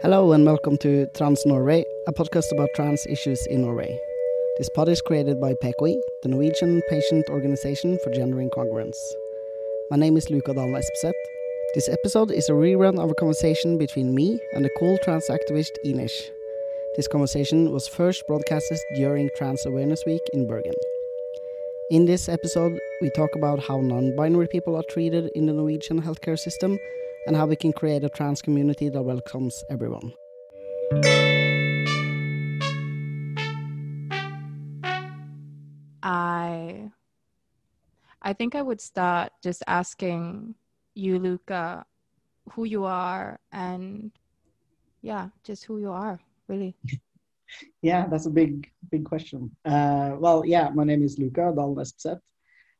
Hello and welcome to Trans Norway, a podcast about trans issues in Norway. This pod is created by PKI, the Norwegian Patient Organization for Gender Incongruence. My name is Dalen Espeseth. This episode is a rerun of a conversation between me and the cool trans activist Inish. This conversation was first broadcasted during Trans Awareness Week in Bergen. In this episode, we talk about how non binary people are treated in the Norwegian healthcare system and how we can create a trans community that welcomes everyone. I think I would start just asking you, Luca, who you are and yeah, just who you are, really. yeah, that's a big, big question. Uh, well, yeah, my name is Luca Espeseth.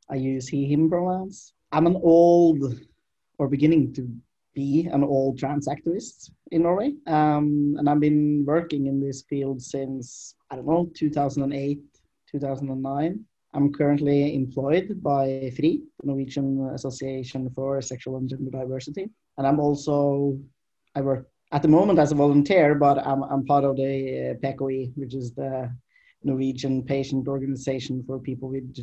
I use he, him pronouns. I'm an old or beginning to be an old trans activist in Norway. Um, and I've been working in this field since, I don't know, 2008, 2009. I'm currently employed by FRI, the Norwegian Association for Sexual and Gender Diversity. And I'm also, I work at the moment as a volunteer, but I'm, I'm part of the uh, which is the Norwegian patient organization for people with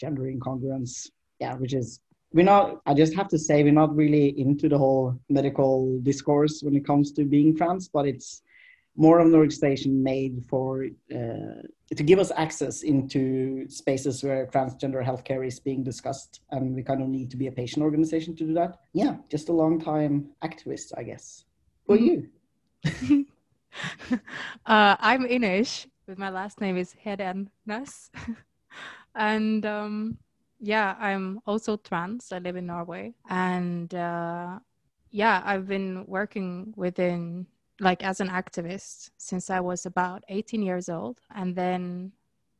gender incongruence. Yeah, which is we're not i just have to say we're not really into the whole medical discourse when it comes to being trans but it's more of an organization made for uh, to give us access into spaces where transgender healthcare is being discussed and we kind of need to be a patient organization to do that yeah just a long time activist i guess who you uh, i'm inish but my last name is Heden Nas. and um, yeah, I'm also trans. I live in Norway. And uh, yeah, I've been working within, like, as an activist since I was about 18 years old. And then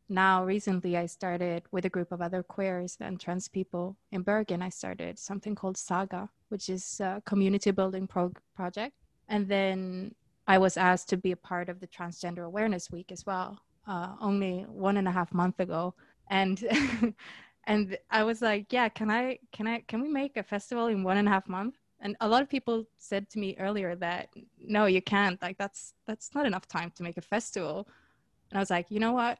now, recently, I started with a group of other queers and trans people in Bergen. I started something called Saga, which is a community building pro- project. And then I was asked to be a part of the Transgender Awareness Week as well, uh, only one and a half month ago. And and i was like yeah can i can i can we make a festival in one and a half month and a lot of people said to me earlier that no you can't. Like that's that's not enough time to make a festival. And i was like you know what?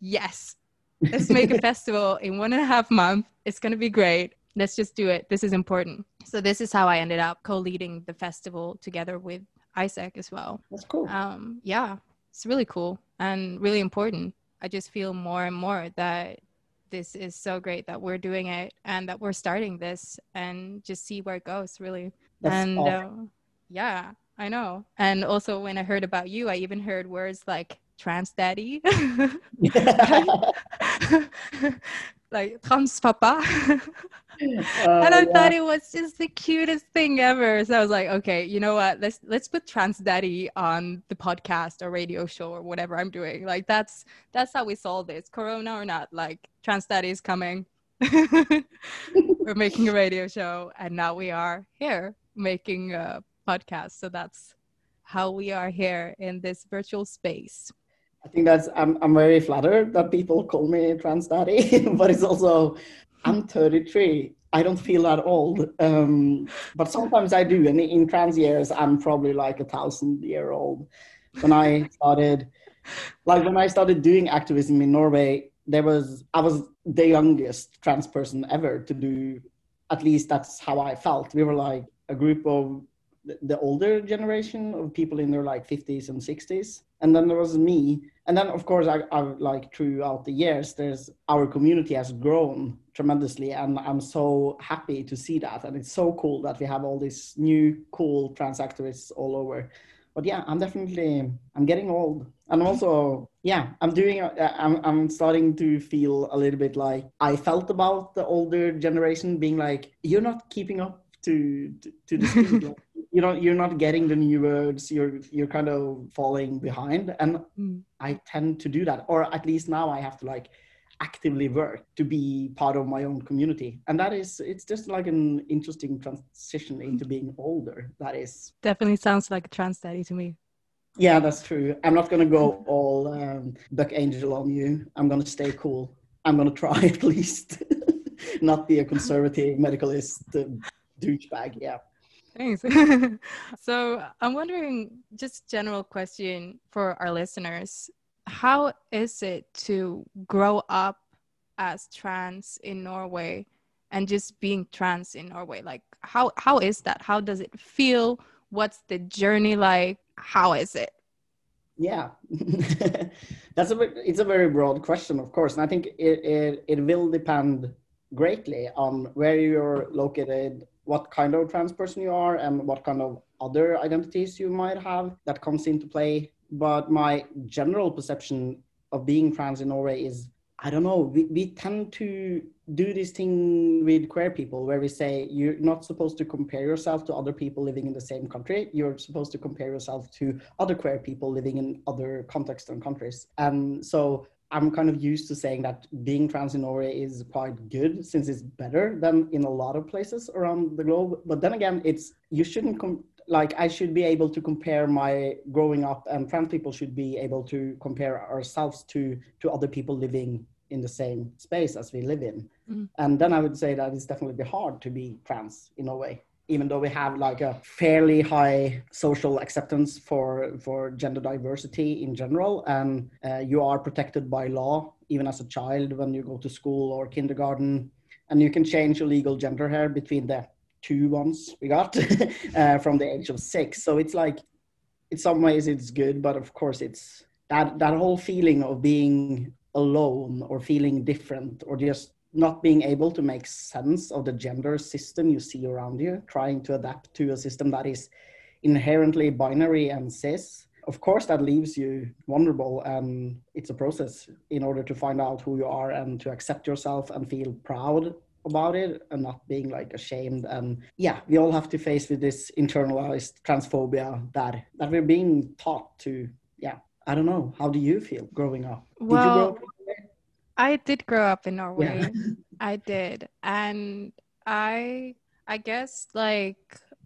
Yes. Let's make a festival in one and a half month. It's going to be great. Let's just do it. This is important. So this is how i ended up co-leading the festival together with isaac as well. That's cool. Um, yeah. It's really cool and really important. I just feel more and more that this is so great that we're doing it and that we're starting this and just see where it goes really. That's and uh, yeah i know. And also when i heard about you i even heard words like trans daddy like trans papa. Uh, and i yeah. thought it was just the cutest thing ever. So i was like okay you know what? Let's let's put trans daddy on the podcast or radio show or whatever i'm doing. Like that's that's how we solve this. Corona or not like trans daddy is coming. We're making a radio show and now we are here making a podcast. So that's how we are here in this virtual space I think that's I'm I'm very flattered that people call me trans daddy, but it's also I'm 33. I don't feel that old, um, but sometimes I do. And in trans years, I'm probably like a thousand year old. When I started, like when I started doing activism in Norway, there was I was the youngest trans person ever to do. At least that's how I felt. We were like a group of the older generation of people in their like 50s and 60s and then there was me and then of course I, I like throughout the years there's our community has grown tremendously and i'm so happy to see that. And it's so cool that we have all these new cool trans activists all over. But yeah i'm definitely i'm getting old. And also yeah i'm doing i'm, I'm starting to feel a little bit like i felt about the older generation being like you're not keeping up to to, to the speed you know you're not getting the new words you're you're kind of falling behind. And mm. i tend to do that or at least now i have to like actively work to be part of my own community. And that is it's just like an interesting transition into being older. That is definitely sounds like a trans daddy to me. Yeah that's true. I'm not going to go all um, duck angel on you. I'm going to stay cool. I'm going to try at least. Not be a conservative medicalist uh, douchebag yeah Thanks. so I'm wondering, just general question for our listeners: How is it to grow up as trans in Norway, and just being trans in Norway? Like, how how is that? How does it feel? What's the journey like? How is it? Yeah, that's a it's a very broad question, of course, and I think it, it it will depend greatly on where you're located what kind of trans person you are and what kind of other identities you might have that comes into play. But my general perception of being trans in Norway is I don't know, we, we tend to do this thing with queer people where we say you're not supposed to compare yourself to other people living in the same country. You're supposed to compare yourself to other queer people living in other contexts and countries. And so I'm kind of used to saying that being trans in Norway is quite good since it's better than in a lot of places around the globe. But then again, it's you shouldn't com- like I should be able to compare my growing up, and trans people should be able to compare ourselves to to other people living in the same space as we live in. Mm. And then I would say that it's definitely hard to be trans in Norway even though we have like a fairly high social acceptance for for gender diversity in general and uh, you are protected by law even as a child when you go to school or kindergarten and you can change your legal gender here between the two ones we got uh, from the age of six. So it's like in some ways it's good but of course it's that that whole feeling of being alone or feeling different or just not being able to make sense of the gender system you see around you, trying to adapt to a system that is inherently binary and cis. Of course, that leaves you vulnerable, and it's a process in order to find out who you are and to accept yourself and feel proud about it and not being like ashamed and yeah we all have to face with this internalized transphobia that that we're being taught to yeah i don't know how do you feel growing up well, I did grow up in Norway. Yeah. I did. And I I guess like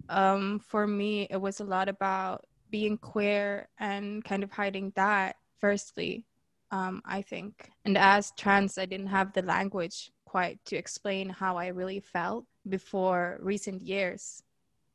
um for me it was a lot about being queer and kind of hiding that firstly. Um, I think. And as trans, I didn't have the language quite to explain how I really felt before recent years,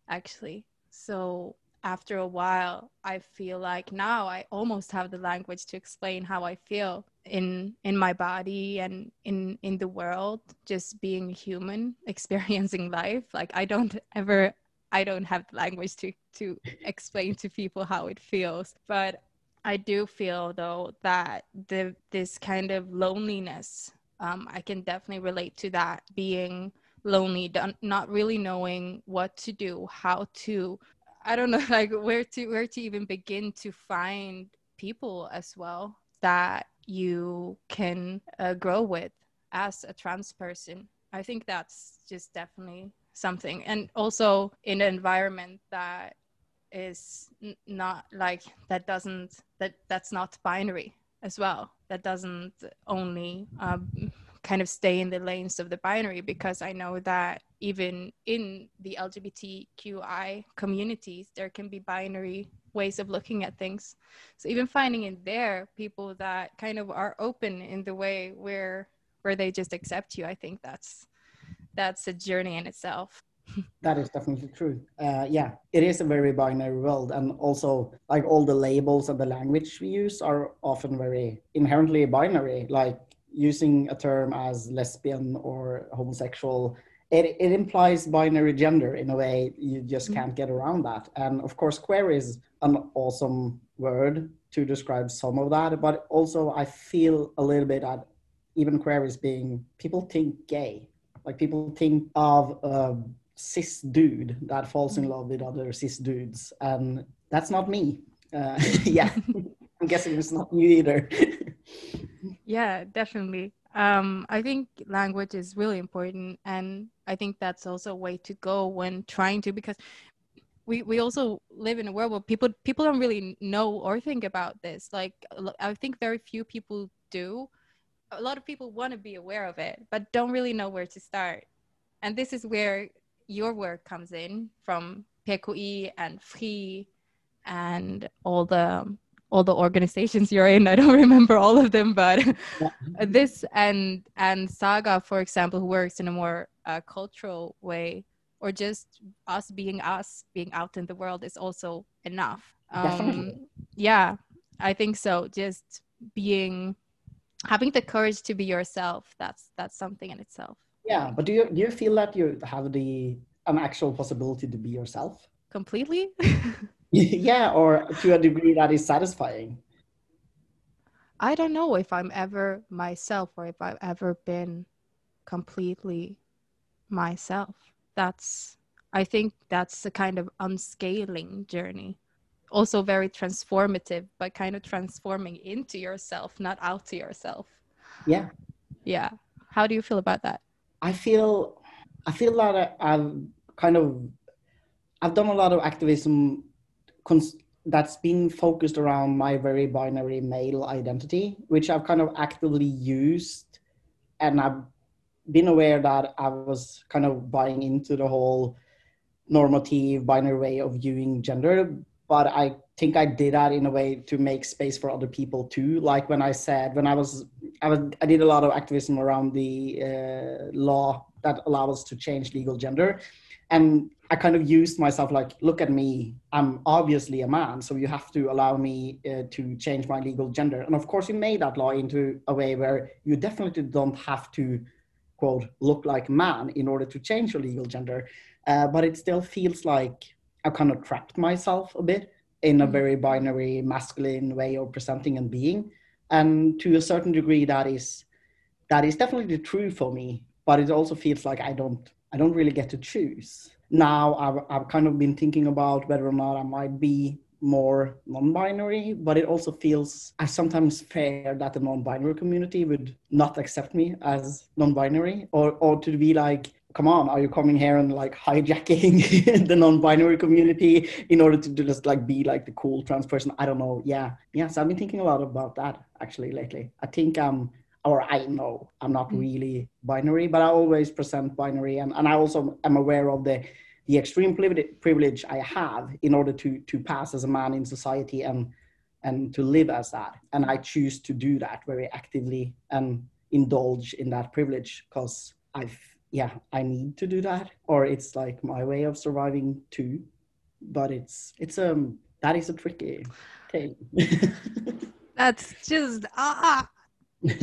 actually. So after a while, I feel like now I almost have the language to explain how I feel in in my body and in in the world just being human experiencing life. Like i don't ever i don't have the language to to explain to people how it feels. But i do feel though that the this kind of loneliness um, i can definitely relate to that being lonely not really knowing what to do how to i don't know like where to where to even begin to find people as well that you can uh, grow with as a trans person. I think that's just definitely something. And also in an environment that is n- not like that doesn't that that's not binary as well that doesn't only um, kind of stay in the lanes of the binary because i know that even in the lgbtqi communities there can be binary ways of looking at things. So even finding in there people that kind of are open in the way where where they just accept you, I think that's that's a journey in itself. that is definitely true. Uh, yeah, it is a very binary world, and also like all the labels and the language we use are often very inherently binary. Like using a term as lesbian or homosexual it, it implies binary gender in a way you just mm-hmm. can't get around that. And of course queer is an awesome word to describe some of that but also i feel a little bit that even queer is being people think gay. Like people think of a cis dude that falls in mm-hmm. love with other cis dudes and that's not me. Uh, yeah. I'm guessing it's not you either yeah definitely um, I think language is really important, and I think that's also a way to go when trying to because we we also live in a world where people people don't really know or think about this. Like I think very few people do, a lot of people want to be aware of it, but don't really know where to start. And this is where your work comes in from PKI and FRI and all the all the organizations you're in. I don't remember all of them, but this and and Saga, for example, who works in a more uh, cultural way, or just us being us, being out in the world is also enough. Um, yeah, I think so. Just being having the courage to be yourself that's that's something in itself yeah but do you do you feel that you have the an actual possibility to be yourself completely yeah or to a degree that is satisfying. I don't know if i'm ever myself or if i've ever been completely myself. That's i think that's a kind of unscaling journey. Also very transformative but kind of transforming into yourself not out to yourself. Yeah. Yeah. How do you feel about that? I feel i feel that i've kind of i've done a lot of activism cons- that's been focused around my very binary male identity which i've kind of actively used. And i've been aware that i was kind of buying into the whole normative binary way of viewing gender. But I think I did that in a way to make space for other people too. Like when I said, when I was, I was, I did a lot of activism around the uh, law that allowed us to change legal gender, and I kind of used myself like, look at me, I'm obviously a man, so you have to allow me uh, to change my legal gender. And of course, you made that law into a way where you definitely don't have to quote look like man in order to change your legal gender, uh, but it still feels like I've kind of trapped myself a bit in a mm-hmm. very binary masculine way of presenting and being. And to a certain degree, that is that is definitely true for me. But it also feels like I don't I don't really get to choose. Now I've I've kind of been thinking about whether or not I might be more non-binary but it also feels i sometimes fear that the non-binary community would not accept me as non-binary or or to be like come on, are you coming here and like hijacking the non-binary community in order to just like be like the cool trans person? I don't know. Yeah. Yeah. So I've been thinking a lot about that actually lately. I think um or I know I'm not mm. really binary, but I always present binary and, and I also am aware of the the extreme privilege I have in order to to pass as a man in society and and to live as that. And I choose to do that very actively and indulge in that privilege because I've yeah, I need to do that, or it's like my way of surviving too. But it's it's um that is a tricky thing. That's just ah,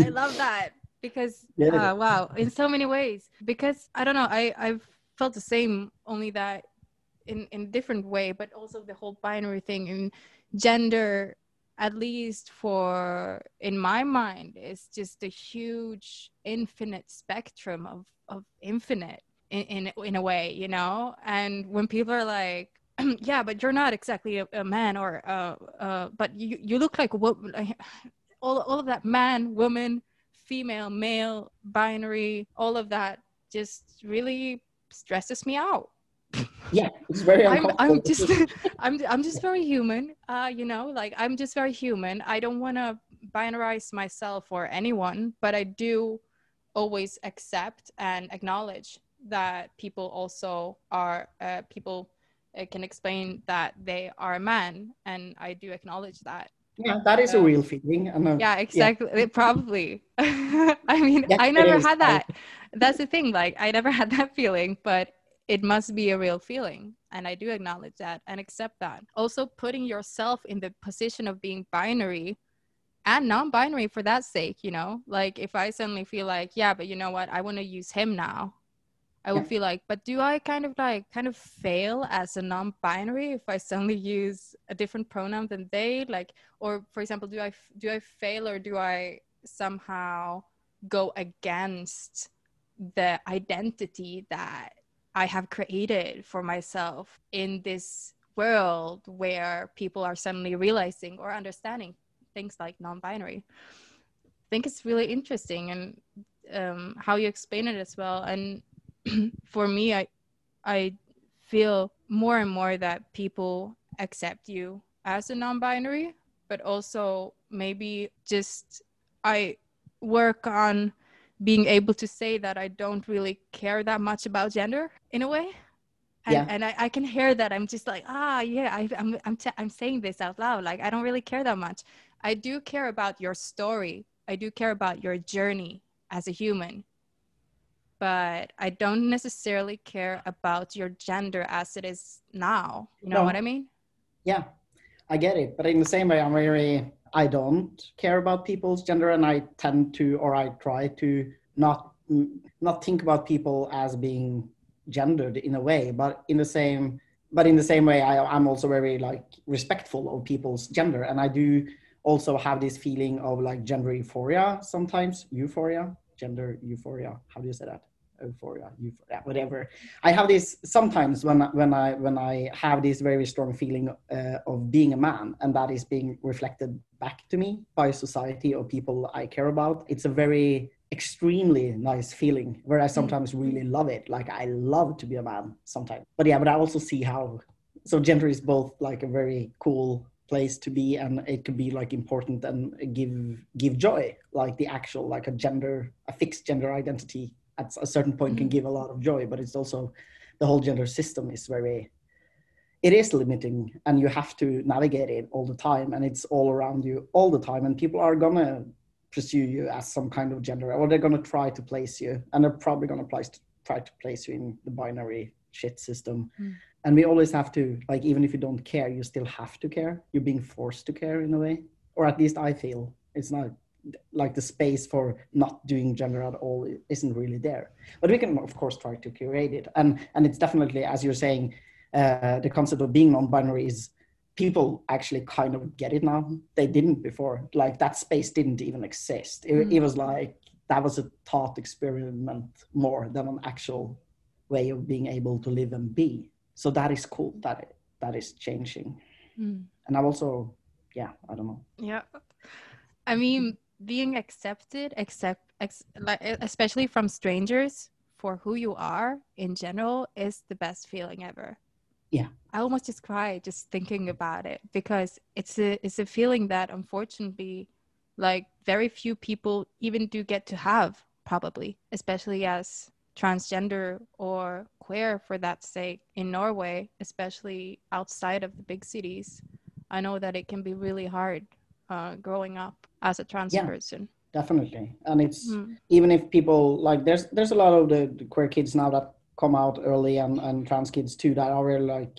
I love that because yeah. uh, wow, in so many ways. Because I don't know, I I've felt the same, only that in in different way, but also the whole binary thing and gender at least for in my mind is just a huge infinite spectrum of of infinite in in, in a way you know and when people are like yeah but you're not exactly a, a man or uh uh but you you look like what all, all of that man woman female male binary all of that just really stresses me out. Yeah it's very I'm, I'm just I'm, I'm just very human uh you know like i'm just very human. I don't want to binarize myself or anyone but i do always accept and acknowledge that people also are uh, people uh, can explain that they are a man and i do acknowledge that yeah that is a real feeling uh, yeah exactly yeah. probably. I mean i never had that. That's the thing like i never had that feeling but it must be a real feeling and i do acknowledge that and accept that. Also putting yourself in the position of being binary and non-binary for that sake you know? Like if i suddenly feel like yeah but you know what? I want to use him now i would feel like but do i kind of like kind of fail as a non-binary if i suddenly use a different pronoun than they like or for example do i do i fail or do i somehow go against the identity that I have created for myself in this world where people are suddenly realizing or understanding things like non-binary. I think it's really interesting and um, how you explain it as well. And for me, I I feel more and more that people accept you as a non-binary, but also maybe just I work on being able to say that I don't really care that much about gender in a way. And, Yeah. and I, I can hear that. I'm just like, ah, yeah, I, I'm, I'm, t- I'm saying this out loud. Like, I don't really care that much. I do care about your story. I do care about your journey as a human. But I don't necessarily care about your gender as it is now. You know No. what I mean? Yeah, I get it. But in the same way, I'm very, I don't care about people's gender and I tend to, or I try to not, not think about people as being gendered in a way, but in the same, but in the same way, I, I'm also very like respectful of people's gender. And I do also have this feeling of like gender euphoria sometimes, euphoria, gender euphoria. How do you say that? Euphoria, euphoria, whatever. I have this sometimes when when I when I have this very strong feeling uh, of being a man, and that is being reflected back to me by society or people I care about. It's a very extremely nice feeling where I sometimes really love it. Like I love to be a man sometimes. But yeah, but I also see how so gender is both like a very cool place to be and it can be like important and give give joy like the actual like a gender a fixed gender identity at a certain point can Mhm. give a lot of joy but it's also the whole gender system is very it is limiting and you have to navigate it all the time and it's all around you all the time and people are gonna pursue you as some kind of gender or they're gonna try to place you and they're probably gonna try to place you in the binary shit system Mm. and we always have to like even if you don't care you still have to care you're being forced to care in a way or at least i feel it's not like the space for not doing gender at all isn't really there. But we can of course try to curate it. And and it's definitely as you're saying uh, the concept of being non-binary is people actually kind of get it now. They didn't before. Like that space didn't even exist. It, it was like that was a thought experiment more than an actual way of being able to live and be. So that is cool that that is changing. Mm. and i've also yeah i don't know. Yeah. I mean, being accepted, accept, ex, especially from strangers for who you are in general, is the best feeling ever. Yeah. I almost just cry just thinking about it because it's a it's a feeling that unfortunately, like very few people even do get to have probably, especially as transgender or queer for that sake in Norway, especially outside of the big cities. I know that it can be really hard uh, growing up as a trans Yeah. person. definitely and it's Mm. even if people like there's there's a lot of the, the queer kids now that come out early and, and trans kids too that are really like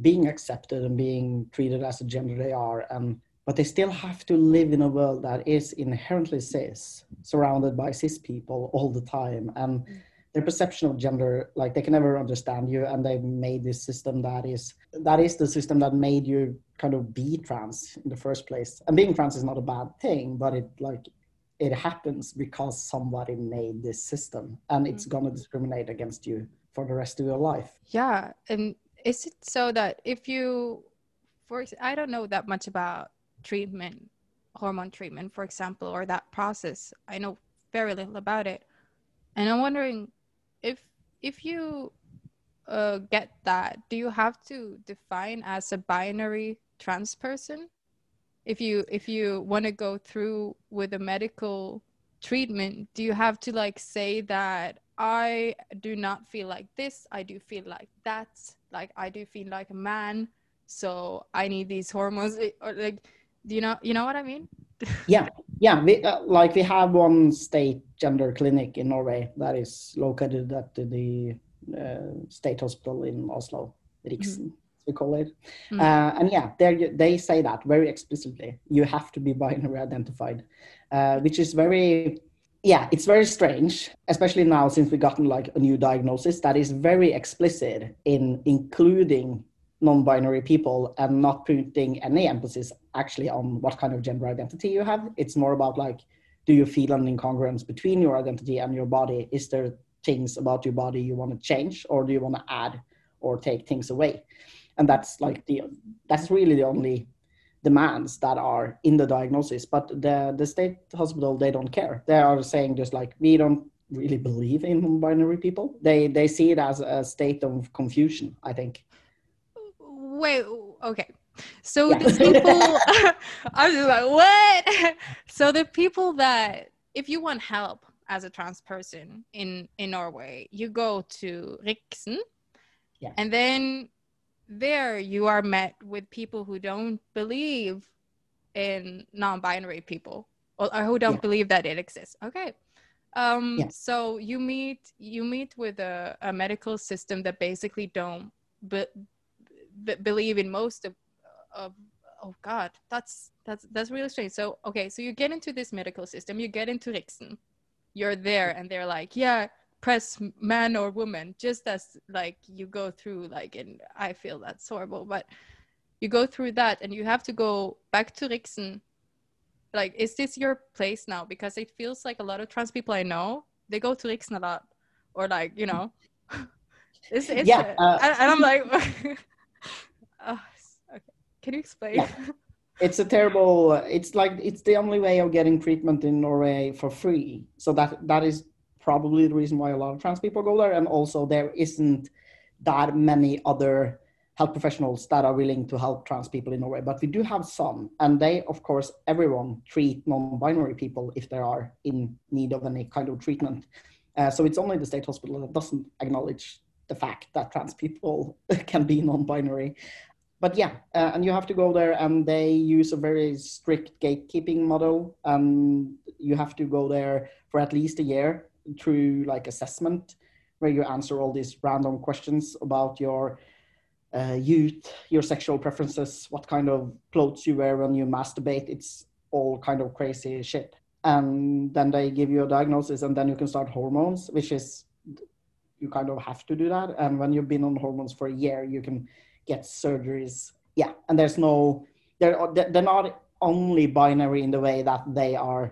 being accepted and being treated as the gender they are and but they still have to live in a world that is inherently cis surrounded by cis people all the time and their perception of gender like they can never understand you and they made this system that is that is the system that made you kind of be trans in the first place. And being trans is not a bad thing but it like it happens because somebody made this system and it's mm. going to discriminate against you for the rest of your life. Yeah, and is it so that if you, for I don't know that much about treatment, hormone treatment, for example, or that process. I know very little about it, and I'm wondering if if you uh, get that, do you have to define as a binary trans person? If you if you want to go through with a medical treatment, do you have to like say that I do not feel like this, I do feel like that, like I do feel like a man, so I need these hormones, or like, do you know you know what I mean? Yeah yeah. We, uh, like we have one state gender clinic in norway that is located at the uh, state hospital in oslo Riksen, we call it. Mm. uh, and yeah they they say that very explicitly. You have to be binary identified uh, which is very yeah it's very strange especially now since we've gotten like a new diagnosis that is very explicit in including non-binary people and not putting any emphasis actually on what kind of gender identity you have. It's more about like do you feel an incongruence between your identity and your body? Is there things about your body you want to change or do you want to add or take things away? And that's like the that's really the only demands that are in the diagnosis but the the state hospital they don't care. They are saying just like we don't really believe in non-binary people. They they see it as a state of confusion i think Wait, okay. So Yeah. the people, I was like, what? So the people that if you want help as a trans person in in Norway, you go to Riksen, Yeah. and then there you are met with people who don't believe in non-binary people or, or who don't Yeah. believe that it exists. Okay. Um, Yeah. So you meet you meet with a, a medical system that basically don't be, be- believe in most of of oh god that's that's that's really strange. So okay so you get into this medical system you get into Riksen you're there and they're like yeah press man or woman just as like you go through like and i feel that's horrible but you go through that and you have to go back to Riksen like is this your place now? Because it feels like a lot of trans people i know they go to Riksen a lot or like you know it's, it's Yeah, uh, and, and i'm like oh, okay. Can you explain? Yeah. it's a terrible it's like it's the only way of getting treatment in norway for free. So that that is probably the reason why a lot of trans people go there. And also there isn't that many other health professionals that are willing to help trans people in norway. But we do have some. And they of course everyone treat non-binary people if they are in need of any kind of treatment. Uh, so it's only the state hospital that doesn't acknowledge the fact that trans people can be non-binary but yeah, uh, and you have to go there, and they use a very strict gatekeeping model. And you have to go there for at least a year through like assessment, where you answer all these random questions about your uh, youth, your sexual preferences, what kind of clothes you wear when you masturbate. It's all kind of crazy shit. And then they give you a diagnosis, and then you can start hormones, which is you kind of have to do that. And when you've been on hormones for a year, you can get surgeries. Yeah, and there's no, they're they're not only binary in the way that they are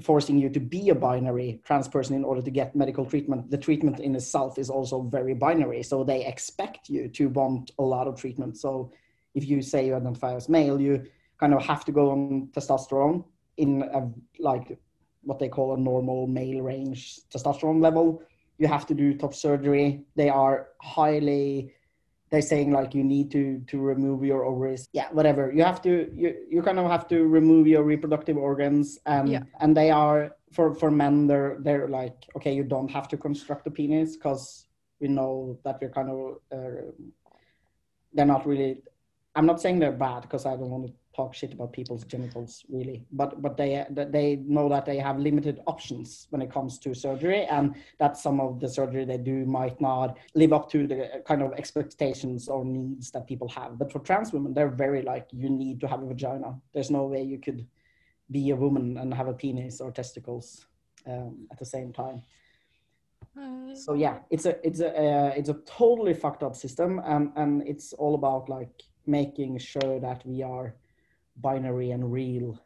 forcing you to be a binary trans person in order to get medical treatment. The treatment in itself is also very binary, so they expect you to want a lot of treatment. So if you say you identify as male, you kind of have to go on testosterone in a like what they call a normal male range testosterone level. You have to do top surgery. They are highly they're saying like you need to to remove your ovaries yeah whatever you have to you you kind of have to remove your reproductive organs and Yeah. and they are for for men they're they're like okay you don't have to construct a penis because we know that we're kind of uh, they're not really i'm not saying they're bad because i don't want to talk shit about people's genitals really. But but they they know that they have limited options when it comes to surgery and that some of the surgery they do might not live up to the kind of expectations or needs that people have. But for trans women they're very like you need to have a vagina. There's no way you could be a woman and have a penis or testicles um, at the same time. Uh, so yeah it's a it's a uh, it's a totally fucked up system and and it's all about like making sure that we are binary and real.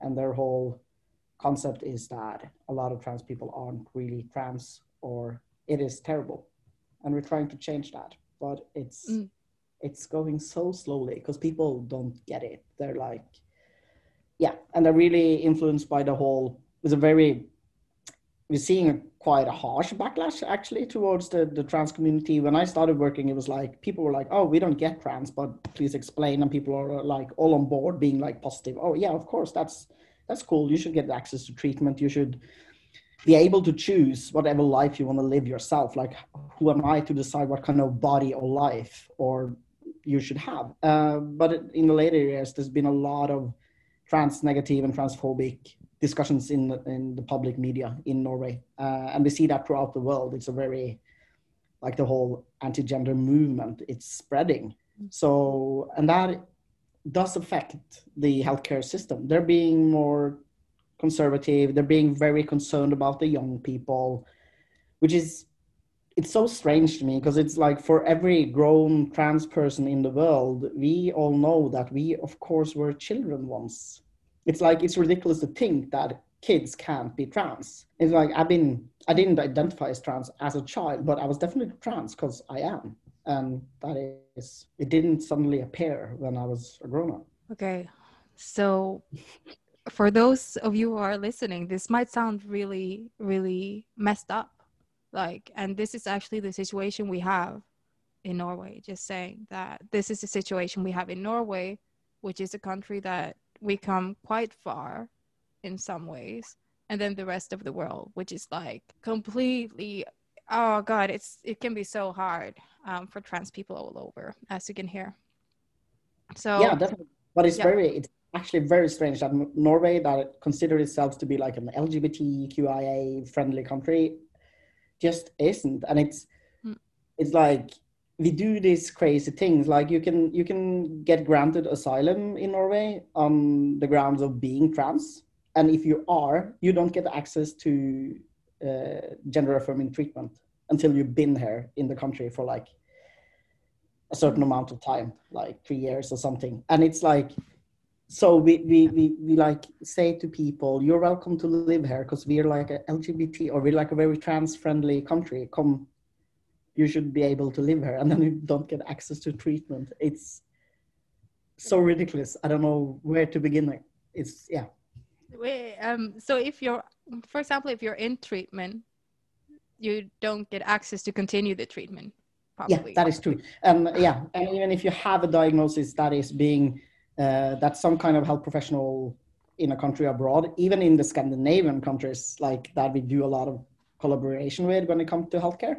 And their whole concept is that a lot of trans people aren't really trans or it is terrible. And we're trying to change that. But it's Mm. it's going so slowly because people don't get it. They're like yeah. And they're really influenced by the whole it's a very we're seeing quite a harsh backlash actually towards the, the trans community. When I started working, it was like people were like, "Oh, we don't get trans, but please explain." And people are like all on board, being like positive. Oh yeah, of course, that's that's cool. You should get access to treatment. You should be able to choose whatever life you want to live yourself. Like, who am I to decide what kind of body or life or you should have? Uh, but in the later years, there's been a lot of trans negative and transphobic discussions in the, in the public media in Norway, uh, and we see that throughout the world. It's a very like the whole anti-gender movement. It's spreading. So, and that does affect the healthcare system. They're being more conservative. They're being very concerned about the young people, which is it's so strange to me because it's like for every grown trans person in the world, we all know that we, of course, were children once. It's like it's ridiculous to think that kids can't be trans. It's like I've been, I didn't identify as trans as a child, but I was definitely trans because I am. And that is, it didn't suddenly appear when I was a grown up. Okay. So for those of you who are listening, this might sound really, really messed up. Like, and this is actually the situation we have in Norway. Just saying that this is the situation we have in Norway, which is a country that we come quite far in some ways. and then the rest of the world, which is like completely oh god, it's it can be so hard um, for trans people all over, as you can hear. So yeah, definitely. But it's Yeah. very it's actually very strange that Norway that considers itself to be like an LGBTQIA friendly country just isn't. And it's Hmm. it's like we do these crazy things. Like you can you can get granted asylum in Norway on the grounds of being trans. And if you are, you don't get access to uh, gender affirming treatment until you've been here in the country for like a certain amount of time, like three years or something. And it's like, so we, we, we, we like say to people, you're welcome to live here because we're like a LGBT or we're like a very trans friendly country. Come, you should be able to live here. And then you don't get access to treatment. It's so ridiculous. I don't know where to begin. It's, yeah. Um, so if you're, for example, if you're in treatment, you don't get access to continue the treatment. Probably. Yeah, that is true. Um, yeah, and even if you have a diagnosis that is being uh, that some kind of health professional in a country abroad, even in the Scandinavian countries like that, we do a lot of collaboration with when it comes to healthcare.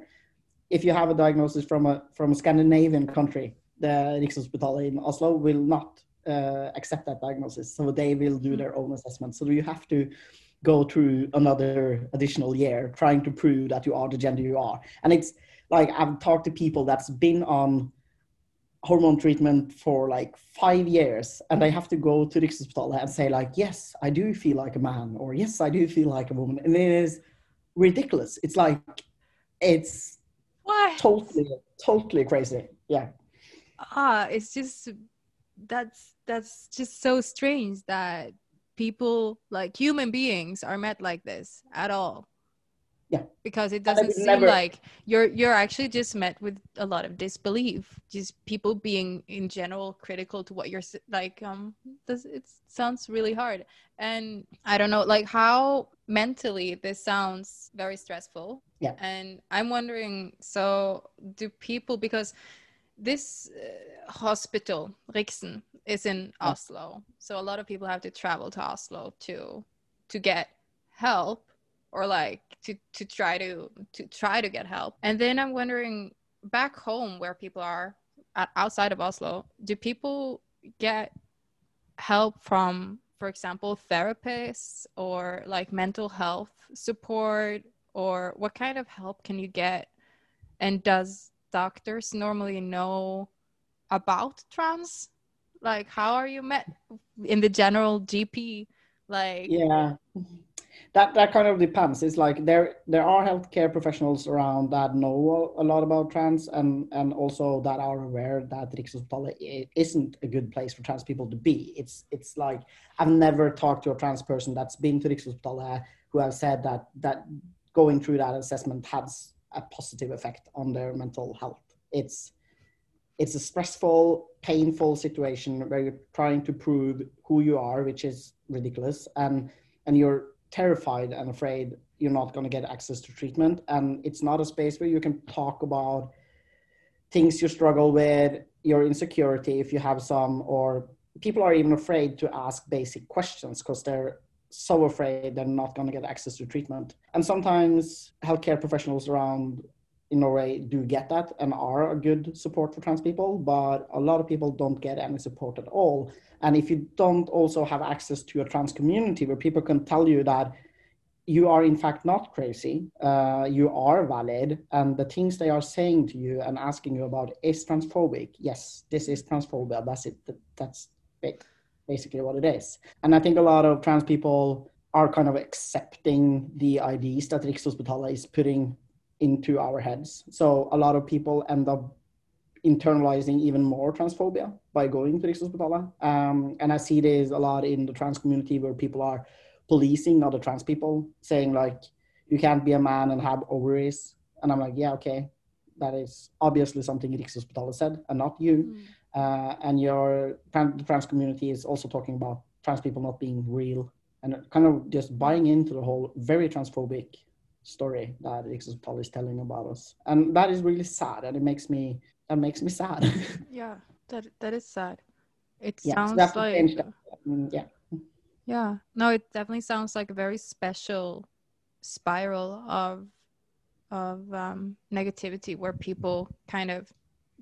If you have a diagnosis from a from a Scandinavian country, the Rikshospitalet in Oslo will not uh, accept that diagnosis, so they will do their own assessment. So you have to go through another additional year trying to prove that you are the gender you are, and it's like I've talked to people that's been on hormone treatment for like five years and they have to go to Rikshospitalet and say like, yes, I do feel like a man or yes, I do feel like a woman. And it is ridiculous. It's like, it's What? totally, totally crazy. Yeah. ah it's just that's that's just so strange that people like human beings are met like this at all Yeah. because it doesn't seem never- like you're you're actually just met with a lot of disbelief just people being in general critical to what you're like um this it sounds really hard and i don't know like how mentally this sounds very stressful Yeah. and i'm wondering so do people because this uh, hospital Riksen is in Yeah. Oslo so a lot of people have to travel to Oslo to to get help or like to to try to to try to get help. And then i'm wondering back home where people are at, outside of Oslo do people get help from for example therapists or like mental health support? Or what kind of help can you get? And does doctors normally know about trans? Like how are you met in the general gp like Yeah. That, that kind of depends. It's like there there are healthcare professionals around that know a lot about trans and and also that are aware that Rikshospitalet isn't a good place for trans people to be. It's it's like I've never talked to a trans person that's been to Rikshospitalet who have said that that going through that assessment has a positive effect on their mental health. It's it's a stressful, painful situation where you're trying to prove who you are, which is ridiculous, and and you're terrified and afraid you're not going to get access to treatment, and it's not a space where you can talk about things you struggle with, your insecurity if you have some, or people are even afraid to ask basic questions because they're so afraid they're not going to get access to treatment. And sometimes healthcare professionals around in Norway do get that and are a good support for trans people, but a lot of people don't get any support at all. And if you don't also have access to a trans community where people can tell you that you are in fact not crazy, uh, you are valid, and the things they are saying to you and asking you about is transphobic. Yes, this is transphobia. That's it. That's ba- basically what it is. And I think a lot of trans people are kind of accepting the ideas that Rikshospitalet is putting into our heads. So a lot of people end up internalizing even more transphobia by going to Rikshospitalet. Um, and I see this a lot in the trans community where people are policing other trans people, saying like, you can't be a man and have ovaries. And I'm like, yeah, okay. That is obviously something Rikshospitalet said and not you. Mm. Uh, and your the trans community is also talking about trans people not being real and kind of just buying into the whole very transphobic story that Rikshospitalet is telling about us. And that is really sad and it makes me that makes me sad. yeah that that is sad it Yeah, sounds to like. Mm, yeah. Yeah. No, it definitely sounds like a very special spiral of of um, negativity where people kind of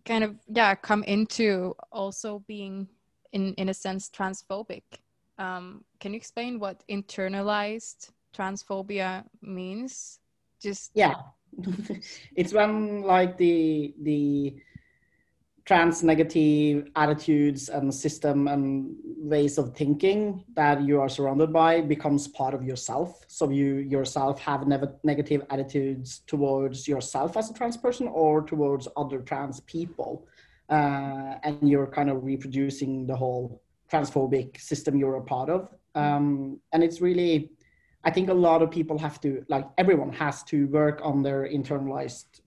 kind of yeah come into also being in in a sense transphobic um, can you explain what internalized transphobia means? Just yeah. It's when like the the trans negative attitudes and system and ways of thinking that you are surrounded by becomes part of yourself. So you yourself have ne- negative attitudes towards yourself as a trans person or towards other trans people. Uh, and you're kind of reproducing the whole transphobic system you're a part of. Um, and it's really i think a lot of people have to like everyone has to work on their internalized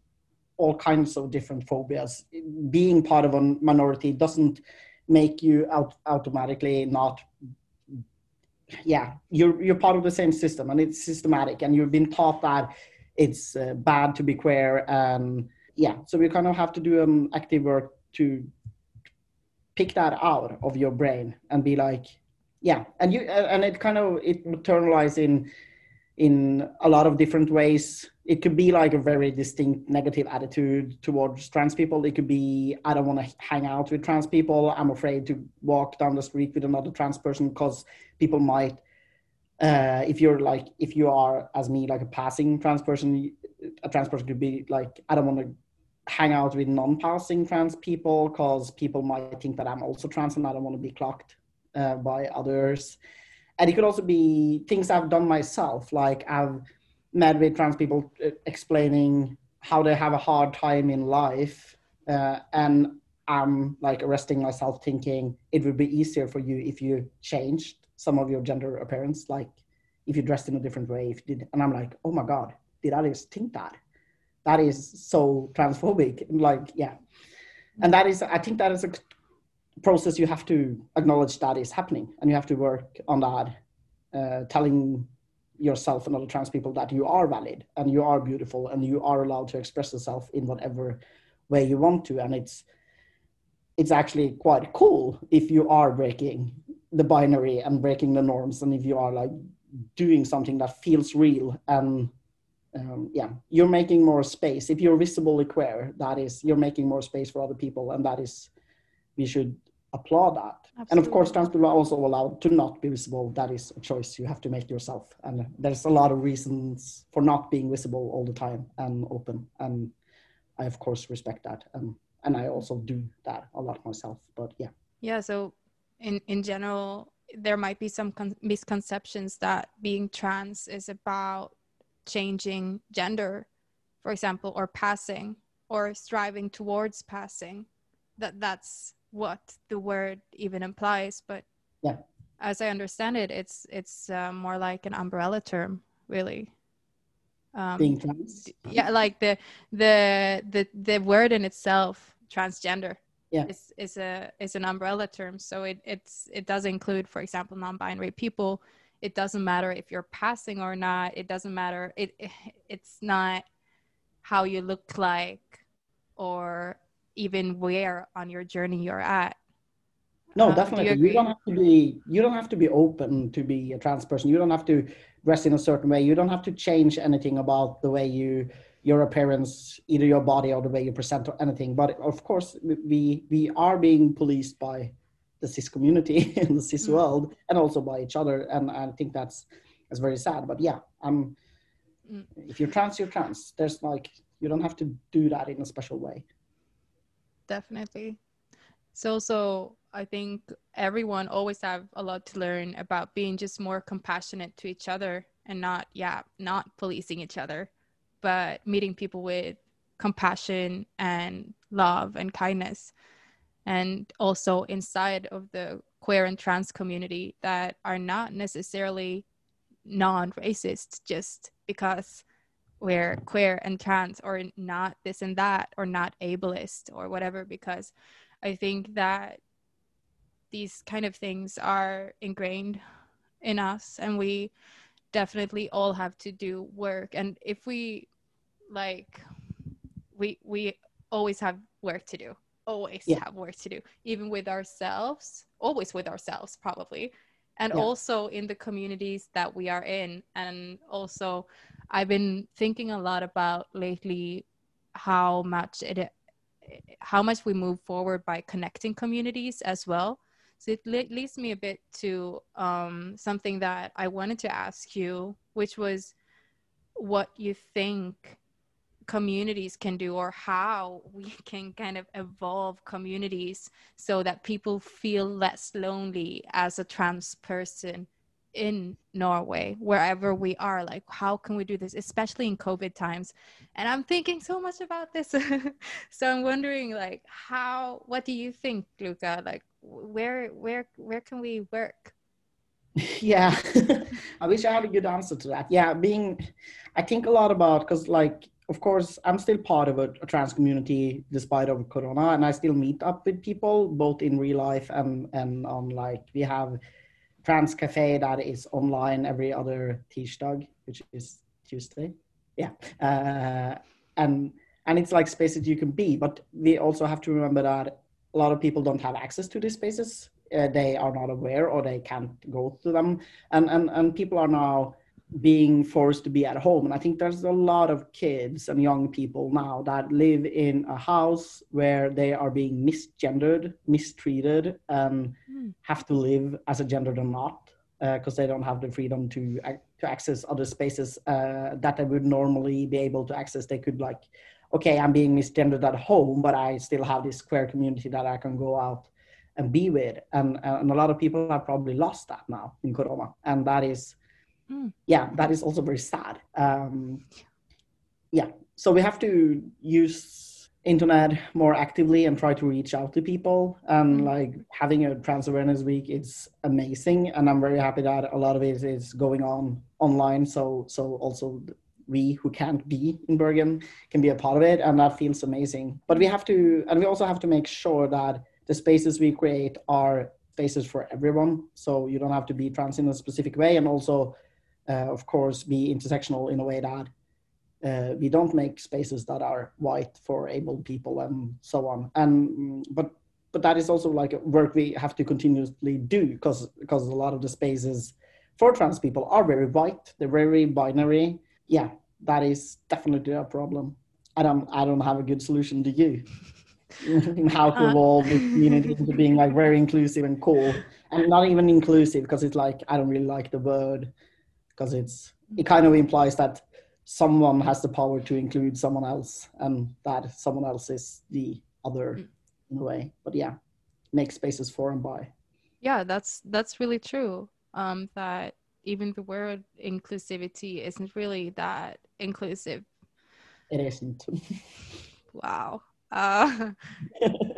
all kinds of different phobias. Being part of a minority doesn't make you out automatically not yeah you're you're part of the same system and it's systematic and you've been taught that it's uh, bad to be queer and yeah so we kind of have to do um active work to pick that out of your brain and be like yeah and you and it kind of it materializes in in a lot of different ways. It could be like a very distinct negative attitude towards trans people. It could be, I don't want to hang out with trans people. I'm afraid to walk down the street with another trans person because people might, uh, if you're like, if you are as me, like a passing trans person, a trans person could be like, I don't want to hang out with non-passing trans people because people might think that I'm also trans and I don't want to be clocked uh, by others and it could also be things I've done myself, like I've met with trans people uh, explaining how they have a hard time in life, uh, and I'm like arresting myself, thinking it would be easier for you if you changed some of your gender appearance, like if you dressed in a different way. If did, and I'm like, oh my god, did I just think that? That is so transphobic. And Like, yeah, and that is, I think that is a process you have to acknowledge that is happening and you have to work on that uh, telling yourself and other trans people that you are valid and you are beautiful and you are allowed to express yourself in whatever way you want to. And it's it's actually quite cool if you are breaking the binary and breaking the norms and if you are like doing something that feels real and um, yeah you're making more space. If you're visibly queer that is you're making more space for other people and that is we should applaud that. Absolutely. And of course, trans people are also allowed to not be visible. That is a choice you have to make yourself. And there's a lot of reasons for not being visible all the time and open. And I, of course, respect that. And, and I also do that a lot myself. But yeah. Yeah. So, in, in general, there might be some con- misconceptions that being trans is about changing gender, for example, or passing or striving towards passing. That that's what the word even implies but yeah. as i understand it it's it's uh, more like an umbrella term really. Um, being trans? yeah like the the the the word in itself transgender yeah. is is a is an umbrella term. So it it's it does include for example non-binary people. It doesn't matter if you're passing or not. It doesn't matter. It it's not how you look like or even where on your journey you're at. No uh, definitely do you, you, don't have to be you don't have to be open to be a trans person. You don't have to dress in a certain way. You don't have to change anything about the way you your appearance either your body or the way you present or anything. But of course we we are being policed by the cis community in the cis mm. world and also by each other. And i think that's that's very sad. But yeah i'm mm. if you're trans you're trans. There's like you don't have to do that in a special way definitely. So so i think everyone always have a lot to learn about being just more compassionate to each other and not yeah not policing each other but meeting people with compassion and love and kindness. And also inside of the queer and trans community that are not necessarily non-racist just because we're queer and trans or not this and that or not ableist or whatever because i think that these kind of things are ingrained in us and we definitely all have to do work and if we like we we always have work to do always yeah. have work to do even with ourselves always with ourselves probably and Yeah. also in the communities that we are in and also i've been thinking a lot about lately how much it how much we move forward by connecting communities as well so it le- leads me a bit to um, something that i wanted to ask you which was what you think communities can do or how we can kind of evolve communities so that people feel less lonely as a trans person in Norway, wherever we are. Like, how can we do this, especially in COVID times? And I'm thinking so much about this. so I'm wondering, like, how? What do you think, Luka? Like, where, where, where can we work? yeah i wish i had a good answer to that yeah being i think a lot about because like of course i'm still part of a, a, trans community despite of corona and i still meet up with people both in real life and and on like we have trans cafe that is online every other Tirsdag, which is tuesday. Yeah. Uh, and and it's like spaces you can be but we also have to remember that a lot of people don't have access to these spaces. Uh, they are not aware or they can't go to them. And and and people are now being forced to be at home. And i think there's a lot of kids and young people now that live in a house where they are being misgendered mistreated and Mm. have to live as a gender or not because they don't have the freedom to to access other spaces uh, that they would normally be able to access. They could like okay i'm being misgendered at home but i still have this queer community that i can go out and be with. And and a lot of people have probably lost that now in corona. And that is Mm. yeah that is also very sad. Um yeah so we have to use internet more actively and try to reach out to people. And Mm. like having a trans awareness week is amazing and i'm very happy that a lot of it is going on online. So so also we who can't be in bergen can be a part of it and that feels amazing. But we have to and we also have to make sure that the spaces we create are spaces for everyone. So you don't have to be trans in a specific way and also of course be intersectional in a way that uh, we don't make spaces that are white for able people and so on. And mm, but but that is also like work we have to continuously do because because a lot of the spaces for trans people are very white they're very binary. Yeah that is definitely a problem. I don't i don't have a good solution to you. How to Uh. evolve the community into being like very inclusive and cool. And not even inclusive because it's like i don't really like the word because it's it kind of implies that someone has the power to include someone else and that someone else is the other Mm. in a way but yeah make spaces for and by Yeah, that's that's really true. Um, that even the word inclusivity isn't really that inclusive. it isn't Wow. Uh,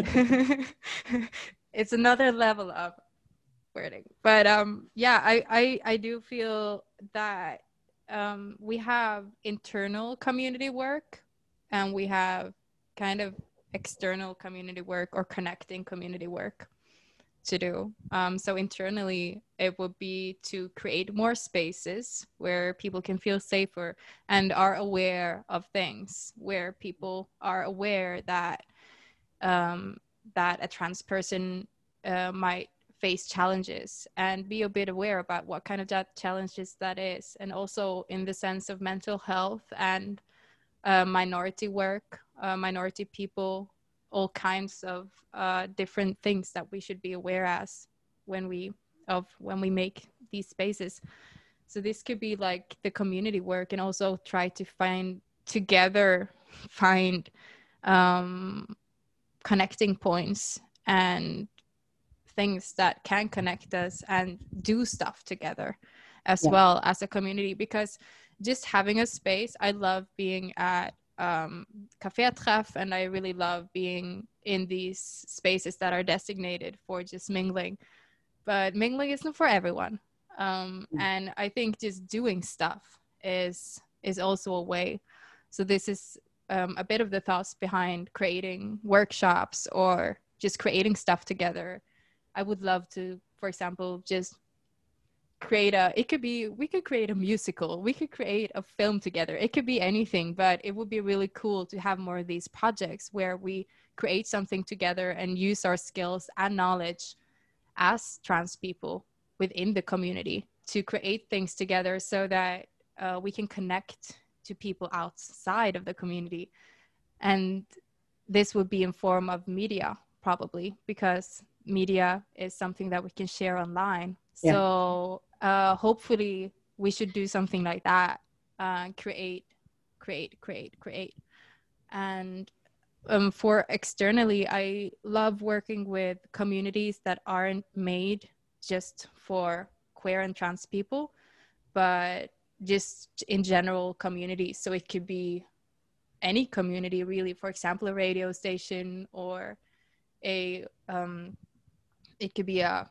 it's another level of wording but um yeah i i, I do feel that um we have internal community work and we have kind of external community work or connecting community work to do. Um, so internally it would be to create more spaces where people can feel safer and are aware of things where people are aware that um, that a trans person uh, might face challenges and be a bit aware about what kind of that challenges that is. And also in the sense of mental health and uh, minority work uh, minority people all kinds of uh, different things that we should be aware as when we of when we make these spaces. So this could be like the community work and also try to find together find um, connecting points and things that can connect us and do stuff together as Yeah. well as a community because just having a space i love being at um, cafe treff and i really love being in these spaces that are designated for just mingling but mingling isn't for everyone um, Mm. and i think just doing stuff is is also a way so this is um, a bit of the thoughts behind creating workshops or just creating stuff together i would love to for example just create a it could be we could create a musical. We could create a film together. It could be anything but it would be really cool to have more of these projects where we create something together and use our skills and knowledge as trans people within the community to create things together so that uh, we can connect to people outside of the community. And this would be in form of media probably because media is something that we can share online. Yeah. so uh, hopefully we should do something like that uh, create create create create. And um, for externally i love working with communities that aren't made just for queer and trans people but just in general communities so it could be any community really. For example a radio station or a um, it could be a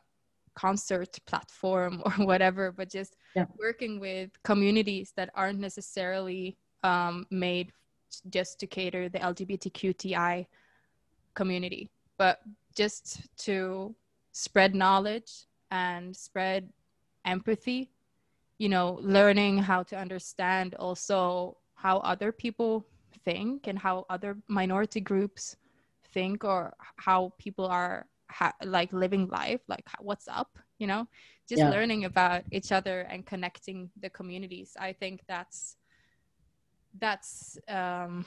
concert platform or whatever but just yeah. working with communities that aren't necessarily um, made just to cater the lgbtqti community but just to spread knowledge and spread empathy you know learning how to understand also how other people think and how other minority groups think or how people are ha- like living life like what's up you know? Just yeah. learning about each other and connecting the communities. I think that's that's um,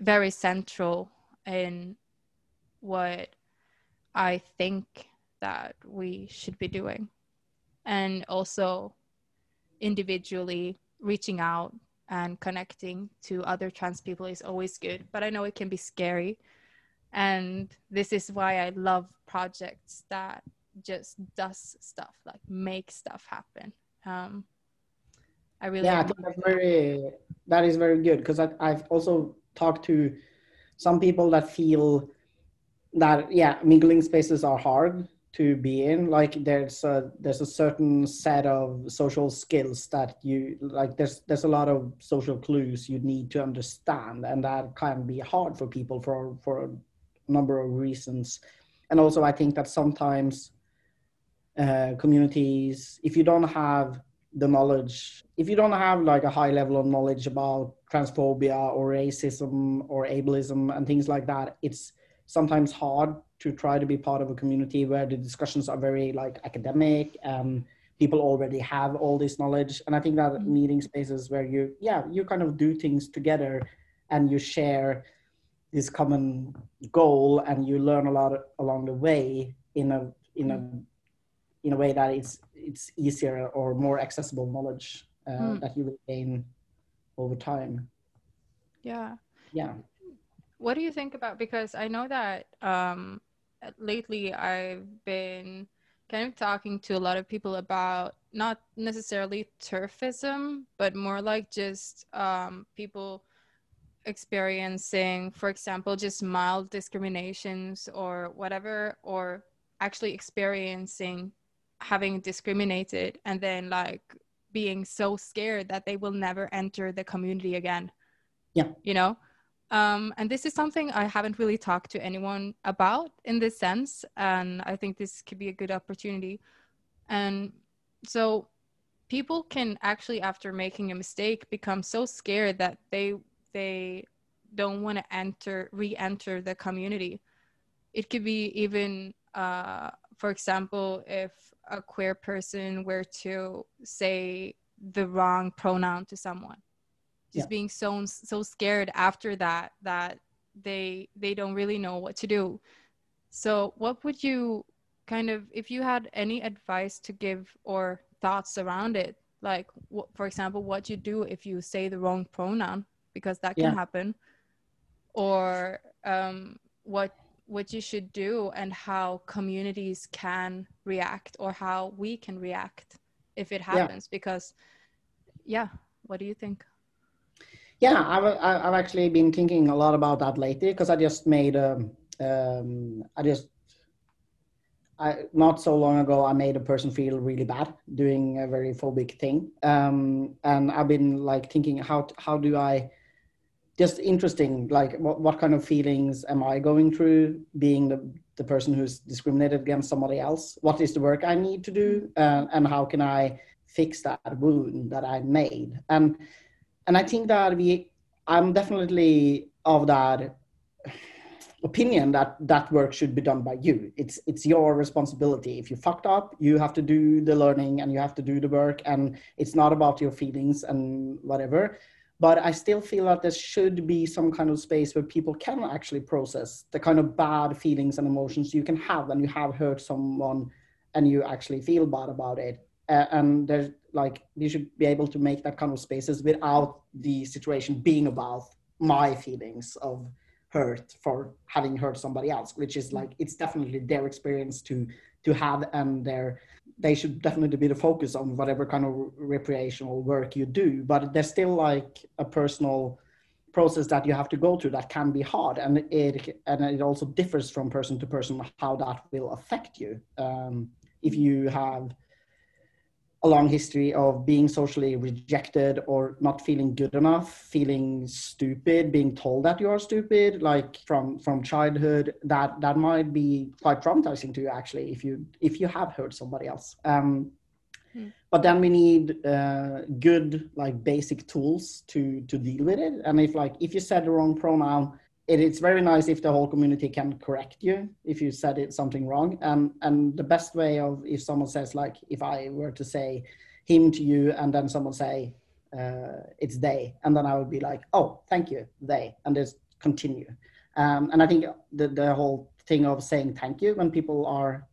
very central in what i think that we should be doing. And also individually reaching out and connecting to other trans people is always good but i know it can be scary and this is why i love projects that just does stuff like make stuff happen. Um i really yeah I think that's very that is very good because i've also talked to some people that feel that yeah mingling spaces are hard to be in. Like there's a there's a certain set of social skills that you like there's there's a lot of social clues you need to understand and that can be hard for people for for number of reasons and also i think that sometimes uh, communities if you don't have the knowledge if you don't have like a high level of knowledge about transphobia or racism or ableism and things like that it's sometimes hard to try to be part of a community where the discussions are very like academic and people already have all this knowledge and i think that mm-hmm. meeting spaces where you yeah you kind of do things together and you share this common goal and you learn a lot along the way in a in a in a way that it's it's easier or more accessible knowledge uh, mm. that you will gain over time. Yeah. Yeah. What do you think about because i know that um lately i've been kind of talking to a lot of people about not necessarily TERFism but more like just um, people experiencing for example just mild discriminations or whatever or actually experiencing having discriminated and then like being so scared that they will never enter the community again yeah you know um, and this is something I haven't really talked to anyone about in this sense. And I think this could be a good opportunity. And so people can actually, after making a mistake, become so scared that they they don't want to enter re-enter the community. It could be even, uh, for example, if a queer person were to say the wrong pronoun to someone just yeah. being so so scared after that that they they don't really know what to do so what would you kind of if you had any advice to give or thoughts around it like what, for example what you do if you say the wrong pronoun because that can yeah. happen or um, what what you should do and how communities can react or how we can react if it happens yeah. because yeah what do you think yeah, I've, I've actually been thinking a lot about that lately because I just made a, um, um, I just, I, not so long ago, I made a person feel really bad doing a very phobic thing. Um, and I've been like thinking, how, how do I, just interesting, like what, what kind of feelings am I going through being the, the person who's discriminated against somebody else? What is the work I need to do? Uh, and how can I fix that wound that I made? And and I think that we, I'm definitely of that. opinion that that work should be done by you. It's it's your responsibility. If you fucked up, you have to do the learning and you have to do the work, and it's not about your feelings and whatever. But I still feel that there should be some kind of space where people can actually process the kind of bad feelings and emotions you can have when you have hurt someone and you actually feel bad about it. Uh, and there's like you should be able to make that kind of spaces without the situation being about my feelings of hurt for having hurt somebody else which is like it's definitely their experience to to have and their they should definitely be the focus on whatever kind of recreational work you do but there's still like a personal process that you have to go through that can be hard and it and it also differs from person to person how that will affect you. Um, if you have a long history of being socially rejected or not feeling good enough feeling stupid being told that you are stupid like from from childhood that that might be quite traumatizing to you actually if you if you have hurt somebody else um, hmm. but then we need uh, good like basic tools to to deal with it and if like if you said the wrong pronoun it, it's very nice if the whole community can correct you if you said it something wrong. And and the best way of if someone says like if i were to say him to you and then someone say uh, it's they and then i would be like oh thank you they and just continue. Um, and i think the, the whole thing of saying thank you when people are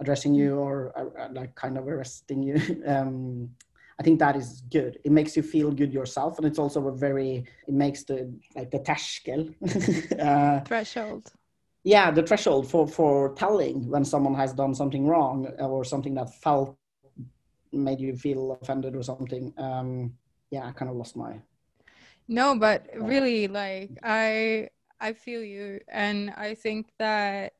addressing you or uh, like kind of arresting you um, I think that is good. It makes you feel good yourself, and it's also a very it makes the like the terskel uh, threshold. Yeah, the threshold for for telling when someone has done something wrong or something that felt made you feel offended or something. Um, yeah, I kind of lost my. No, but really, like I I feel you, and I think that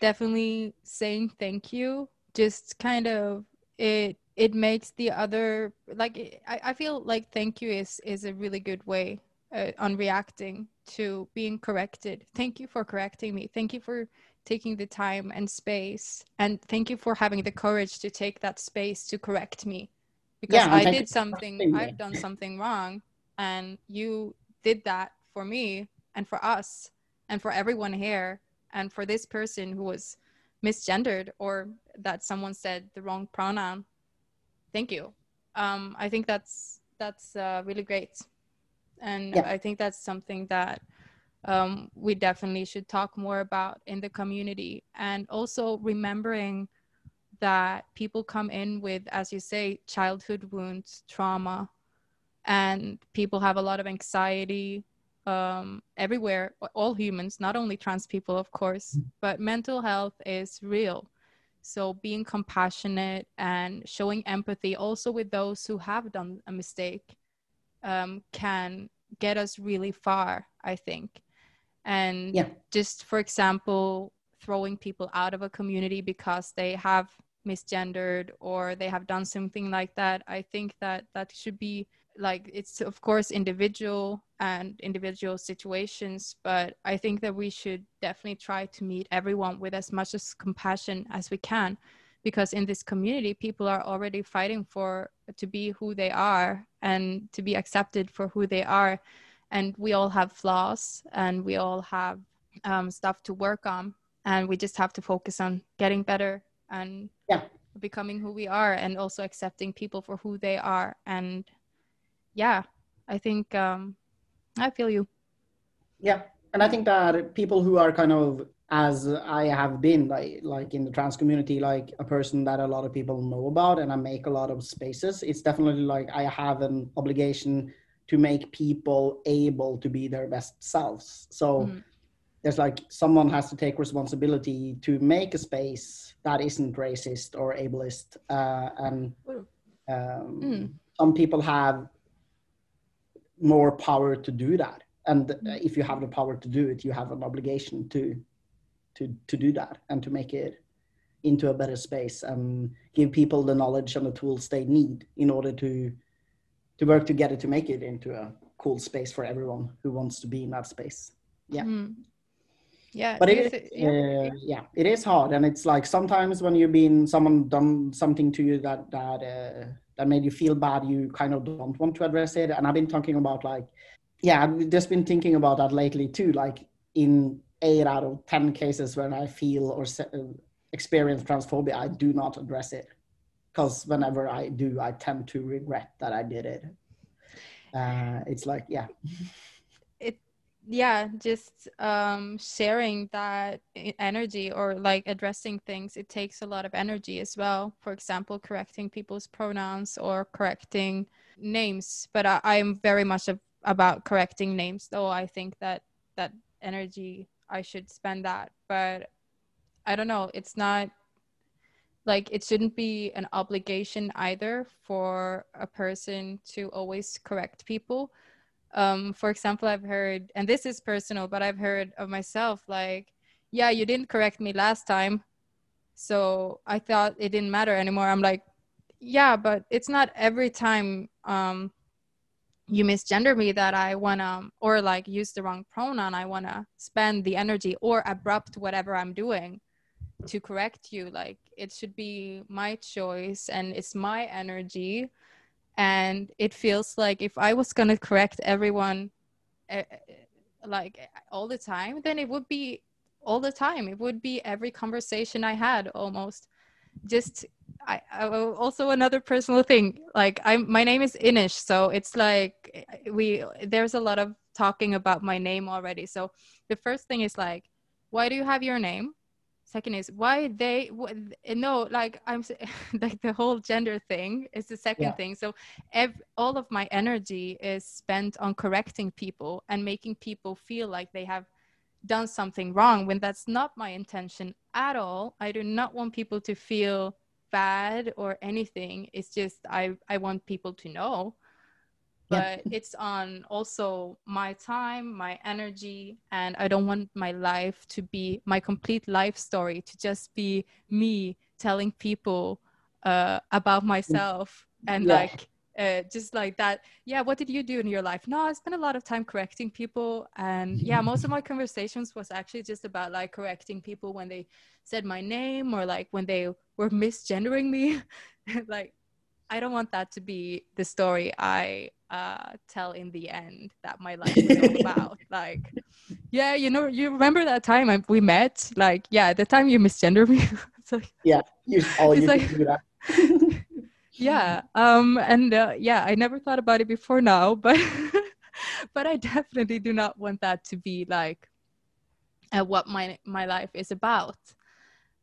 definitely saying thank you just kind of it it makes the other like I, I feel like thank you is is a really good way uh, on reacting to being corrected. Thank you for correcting me. Thank you for taking the time and space. And thank you for having the courage to take that space to correct me. Because yeah, i did something i've done something wrong and you did that for me and for us and for everyone here and for this person who was misgendered or that someone said the wrong pronoun thank you. Um, I think that's that's uh, really great, and yeah. I think that's something that um, we definitely should talk more about in the community, and also remembering that people come in with, as you say, childhood wounds, trauma, and people have a lot of anxiety um, everywhere, all humans, not only trans people, of course, mm. but mental health is real. So being compassionate and showing empathy also with those who have done a mistake um, can get us really far, I think. And yeah. just for example, throwing people out of a community because they have misgendered or they have done something like that, I think that that should be like it's of course individual and individual situations but i think that we should definitely try to meet everyone with as much as compassion as we can because in this community people are already fighting for to be who they are and to be accepted for who they are and we all have flaws and we all have um, stuff to work on and we just have to focus on getting better and yeah. becoming who we are and also accepting people for who they are and yeah, I think um, I feel you. Yeah, and I think that people who are kind of as I have been like like in the trans community, like a person that a lot of people know about, and I make a lot of spaces. It's definitely like I have an obligation to make people able to be their best selves. So. Mm. There's like someone has to take responsibility to make a space that isn't racist or ableist, uh, and um, mm. some people have more power to do that and if you have the power to do it you have an obligation to to to do that and to make it into a better space and give people the knowledge and the tools they need in order to to work together to make it into a cool space for everyone who wants to be in that space yeah mm. yeah but it, it yeah. Uh, yeah. it is hard and it's like sometimes when you've been someone done something to you that that uh, that made you feel bad, you kind of don't want to address it. And I've been talking about like, yeah, I've just been thinking about that lately too. Like in eight out of 10 cases when I feel or experience transphobia, I do not address it. Because whenever I do, I tend to regret that I did it. Uh, it's like, yeah. Yeah, just um, sharing that energy or like addressing things, it takes a lot of energy as well. For example, correcting people's pronouns or correcting names. But I, am very much about correcting names, though I think that that energy I should spend that. But I don't know. It's not like it shouldn't be an obligation either for a person to always correct people. Um, for example, I've heard, and this is personal, but I've heard of myself like, yeah, you didn't correct me last time. So I thought it didn't matter anymore. I'm like, yeah, but it's not every time um, you misgender me that I wanna or like use the wrong pronoun, I wanna spend the energy or abrupt whatever I'm doing to correct you. Like it should be my choice and it's my energy. And it feels like if I was gonna correct everyone uh, like eh, all the time, then it would be all the time. It would be every conversation I had almost. Just I, I, also another personal thing like i'm my name is inish so it's like we there's a lot of talking about my name already. So the first thing is like why do you have your name second is why they no like i'm like the whole gender thing is the second yeah. thing so ev- all of my energy is spent on correcting people and making people feel like they have done something wrong when that's not my intention at all. I do not want people to feel bad or anything. It's just I I want people to know. But yeah. it's on also my time, my energy, and I don't want my life to be my complete life story to just be me telling people uh, about myself and yeah. like uh, just like that yeah what did you do in your life no i spent a lot of time correcting people and yeah most of my conversations was actually just about like correcting people when they said my name or like when they were misgendering me like i don't want that to be the story i uh, tell in the end that my life is all about. Like yeah you know you remember that time I, we met? Like yeah the time you misgendered me. Like, yeah you, all you like, do that. Yeah um and uh, yeah i never thought about it before now but but i definitely do not want that to be like uh, what my my life is about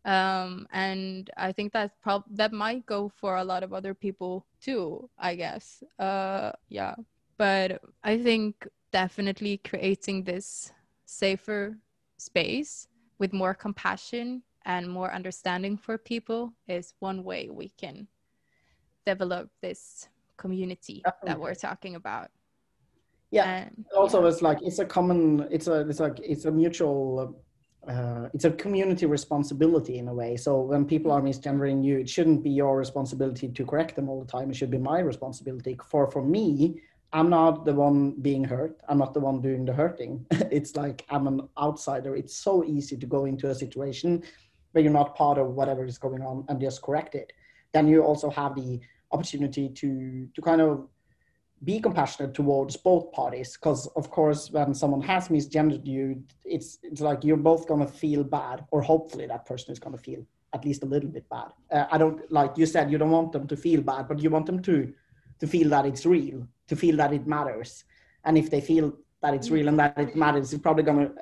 um and i think that prob that might go for a lot of other people too i guess uh yeah but i think definitely creating this safer space with more compassion and more understanding for people is one way we can develop this community Definitely. that we're talking about yeah and, also yeah. it's like it's a common it's a it's like it's a mutual uh, it's a community responsibility in a way. So when people are misgendering you it shouldn't be your responsibility to correct them all the time. It should be my responsibility. For for me i'm not the one being hurt. I'm not the one doing the hurting. It's like i'm an outsider. It's so easy to go into a situation where you're not part of whatever is going on and just correct it. Then you also have the opportunity to to kind of be compassionate towards both parties because of course when someone has misgendered you it's it's like you're both going to feel bad or hopefully that person is going to feel at least a little bit bad. Uh, i don't like you said you don't want them to feel bad but you want them to to feel that it's real to feel that it matters. And if they feel that it's real and that it matters it's probably going to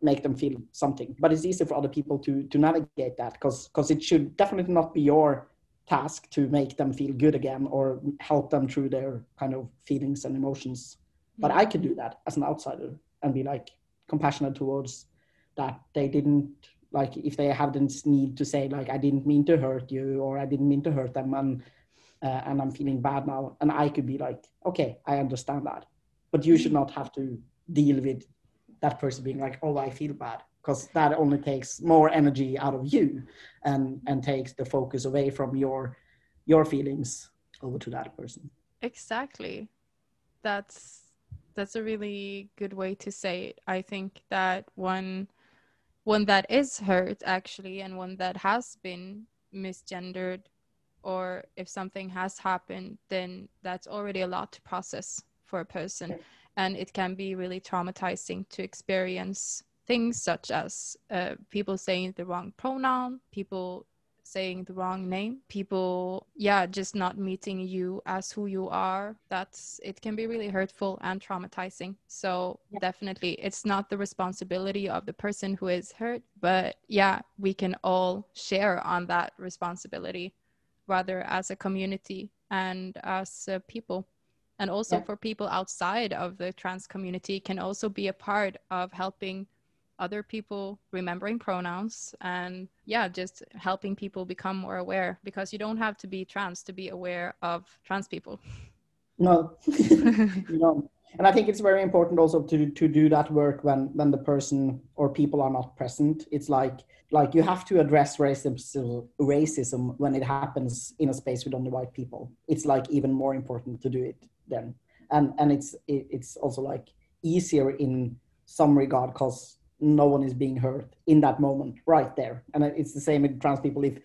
make them feel something. But it's easy for other people to to navigate that because because it should definitely not be your task to make them feel good again or help them through their kind of feelings and emotions. But I could do that as an outsider and be like compassionate towards that. They didn't like if they have this need to say like I didn't mean to hurt you or I didn't mean to hurt them and uh, and I'm feeling bad now. And I could be like okay I understand that. But you should not have to deal with that person being like oh I feel bad because that only takes more energy out of you and and takes the focus away from your your feelings over to that person. Exactly. That's that's a really good way to say it. I think that one one that is hurt actually and one that has been misgendered or if something has happened then that's already a lot to process for a person. And it can be really traumatizing to experience things such as uh, people saying the wrong pronoun, people saying the wrong name people yeah just not meeting you as who you are that's it can be really hurtful and traumatizing so yeah. definitely it's not the responsibility of the person who is hurt but yeah we can all share on that responsibility rather as a community and as uh, people and also yeah. for people outside of the trans community can also be a part of helping other people remembering pronouns and yeah just helping people become more aware because you don't have to be trans to be aware of trans people. No. No. And i think it's very important also to to do that work when when the person or people are not present. It's like like you have to address racism racism when it happens in a space with only white people. It's like even more important to do it then. And and it's it, it's also like easier in some regard because no one is being hurt in that moment right there. And it's the same with trans people. If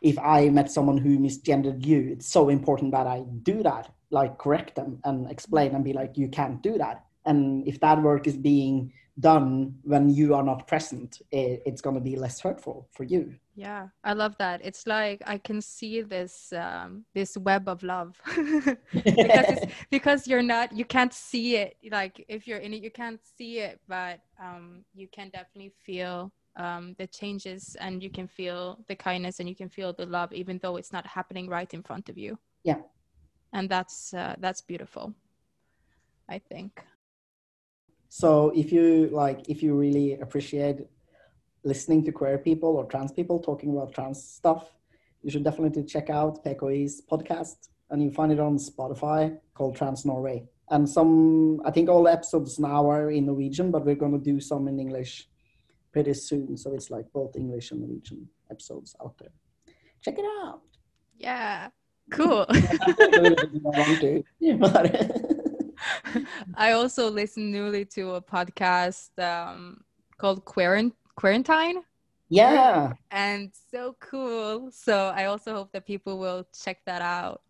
if i met someone who misgendered you it's so important that i do that like correct them and explain and be like you can't do that. And if that work is being done when you are not present it's going to be less hurtful for you. Yeah i love that. It's like i can see this um this web of love. Because because you're not you can't see it. Like if you're in it you can't see it but um you can definitely feel um the changes and you can feel the kindness and you can feel the love even though it's not happening right in front of you. Yeah. And that's uh, that's beautiful i think so if you like if you really appreciate listening to queer people or trans people talking about trans stuff, you should definitely check out PKI's podcast. And you find it on Spotify called Trans Norway. And some, I think all the episodes now are in Norwegian, but we're going to do some in English pretty soon. So it's like both English and Norwegian episodes out there. Check it out. Yeah, cool. I also listened newly to a podcast um, called Quarant- quarantine. Yeah. And so cool. So i also hope that people will check that out.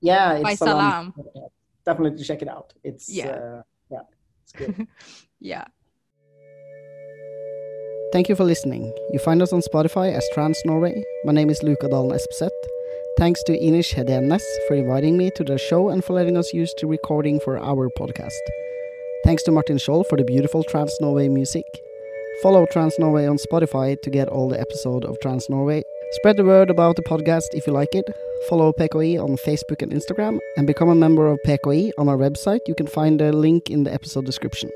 Yeah it's by salam, salam. definitely check it out. It's yeah. uh, yeah it's good. Yeah. Thank you for listening. You find us on Spotify as Trans Norway. My name is Luka Dalen Espeseth. Thanks to Inish Hedenes for inviting me to the show and for letting us use the recording for our podcast. Thanks to Martin Scholl for the beautiful Trans Norway music. Follow Trans Norway on Spotify to get all the episode of Trans Norway. Spread the word about the podcast if you like it. Follow PKI on Facebook and Instagram, and become a member of PKI on our website. You can find the link in the episode description.